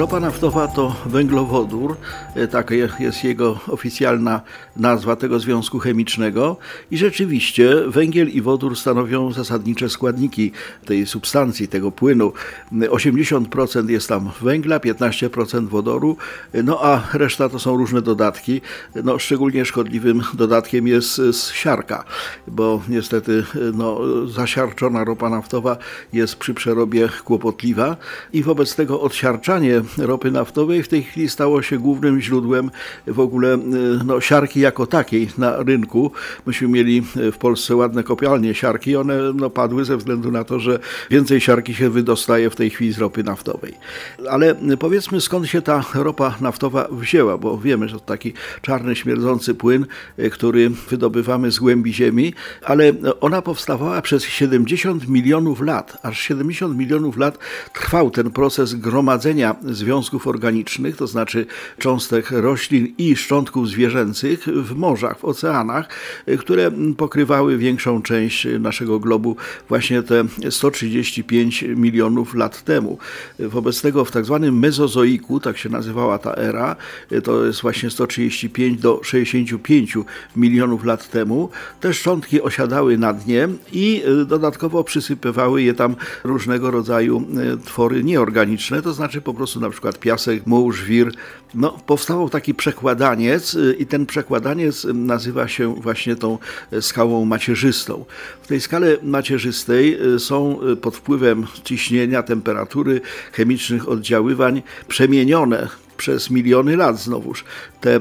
Ropa naftowa to węglowodór, e, taka jest jego oficjalna nazwa tego związku chemicznego i rzeczywiście węgiel i wodór stanowią zasadnicze składniki tej substancji, tego płynu. 80% jest tam węgla, 15% wodoru, no a reszta to są różne dodatki. No, szczególnie szkodliwym dodatkiem jest siarka, bo niestety no, zasiarczona ropa naftowa jest przy przerobie kłopotliwa i wobec tego odsiarczanie ropy naftowej w tej chwili stało się głównym źródłem w ogóle no, siarki jako takiej na rynku. Myśmy mieli w Polsce ładne kopialnie siarki, one no, padły ze względu na to, że więcej siarki się wydostaje w tej chwili z ropy naftowej. Ale powiedzmy skąd się ta ropa naftowa wzięła, bo wiemy, że to taki czarny, śmierdzący płyn, który wydobywamy z głębi ziemi, ale ona powstawała przez 70 milionów lat. Aż 70 milionów lat trwał ten proces gromadzenia związków organicznych, to znaczy cząstek roślin i szczątków zwierzęcych w morzach, w oceanach, które pokrywały większą część naszego globu właśnie te 135 milionów lat temu. Wobec tego w tak zwanym mezozoiku, tak się nazywała ta era, to jest właśnie 135 do 65 milionów lat temu, te szczątki osiadały na dnie i dodatkowo przysypywały je tam różnego rodzaju twory nieorganiczne, to znaczy po prostu na przykład piasek, muł, żwir. No, powstał taki przekładaniec i ten przekładaniec nazywa się właśnie tą skałą macierzystą. W tej skale macierzystej są pod wpływem ciśnienia, temperatury, chemicznych oddziaływań przemienione przez miliony lat znowuż te e,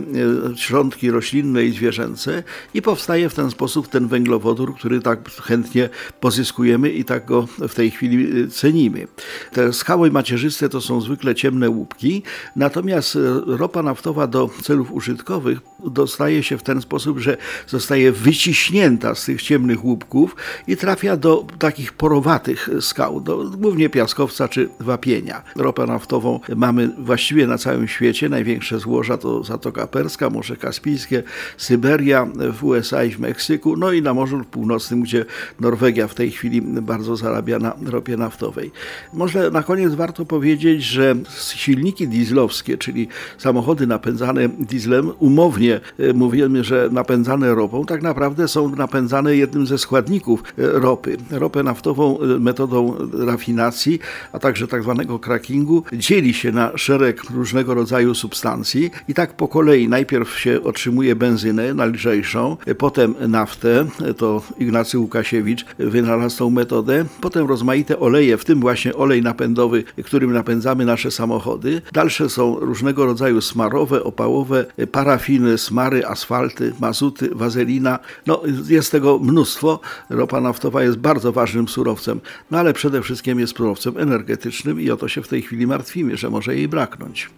środki roślinne i zwierzęce i powstaje w ten sposób ten węglowodór, który tak chętnie pozyskujemy i tak go w tej chwili e, cenimy. Te skały macierzyste to są zwykle ciemne łupki, natomiast e, ropa naftowa do celów użytkowych dostaje się w ten sposób, że zostaje wyciśnięta z tych ciemnych łupków i trafia do takich porowatych skał, do głównie piaskowca czy wapienia. Ropę naftową mamy właściwie na całym świecie. Największe złoża to Zatoka Perska, Morze Kaspijskie, Syberia w USA i w Meksyku, no i na Morzu Północnym, gdzie Norwegia w tej chwili bardzo zarabia na ropie naftowej. Może na koniec warto powiedzieć, że silniki dieslowskie, czyli samochody napędzane dieslem, umownie e, mówimy, że napędzane ropą, tak naprawdę są napędzane jednym ze składników e, ropy. Ropę naftową e, metodą rafinacji, a także tak zwanego crackingu dzieli się na szereg różnego rodzaju substancji i tak po kolei najpierw się otrzymuje benzynę najlżejszą, potem naftę, to Ignacy Łukasiewicz wynalazł tą metodę, potem rozmaite oleje, w tym właśnie olej napędowy, którym napędzamy nasze samochody. Dalsze są różnego rodzaju smarowe, opałowe, parafiny, smary, asfalty, mazuty, wazelina. No, jest tego mnóstwo. Ropa naftowa jest bardzo ważnym surowcem, no ale przede wszystkim jest surowcem energetycznym i o to się w tej chwili martwimy, że może jej braknąć.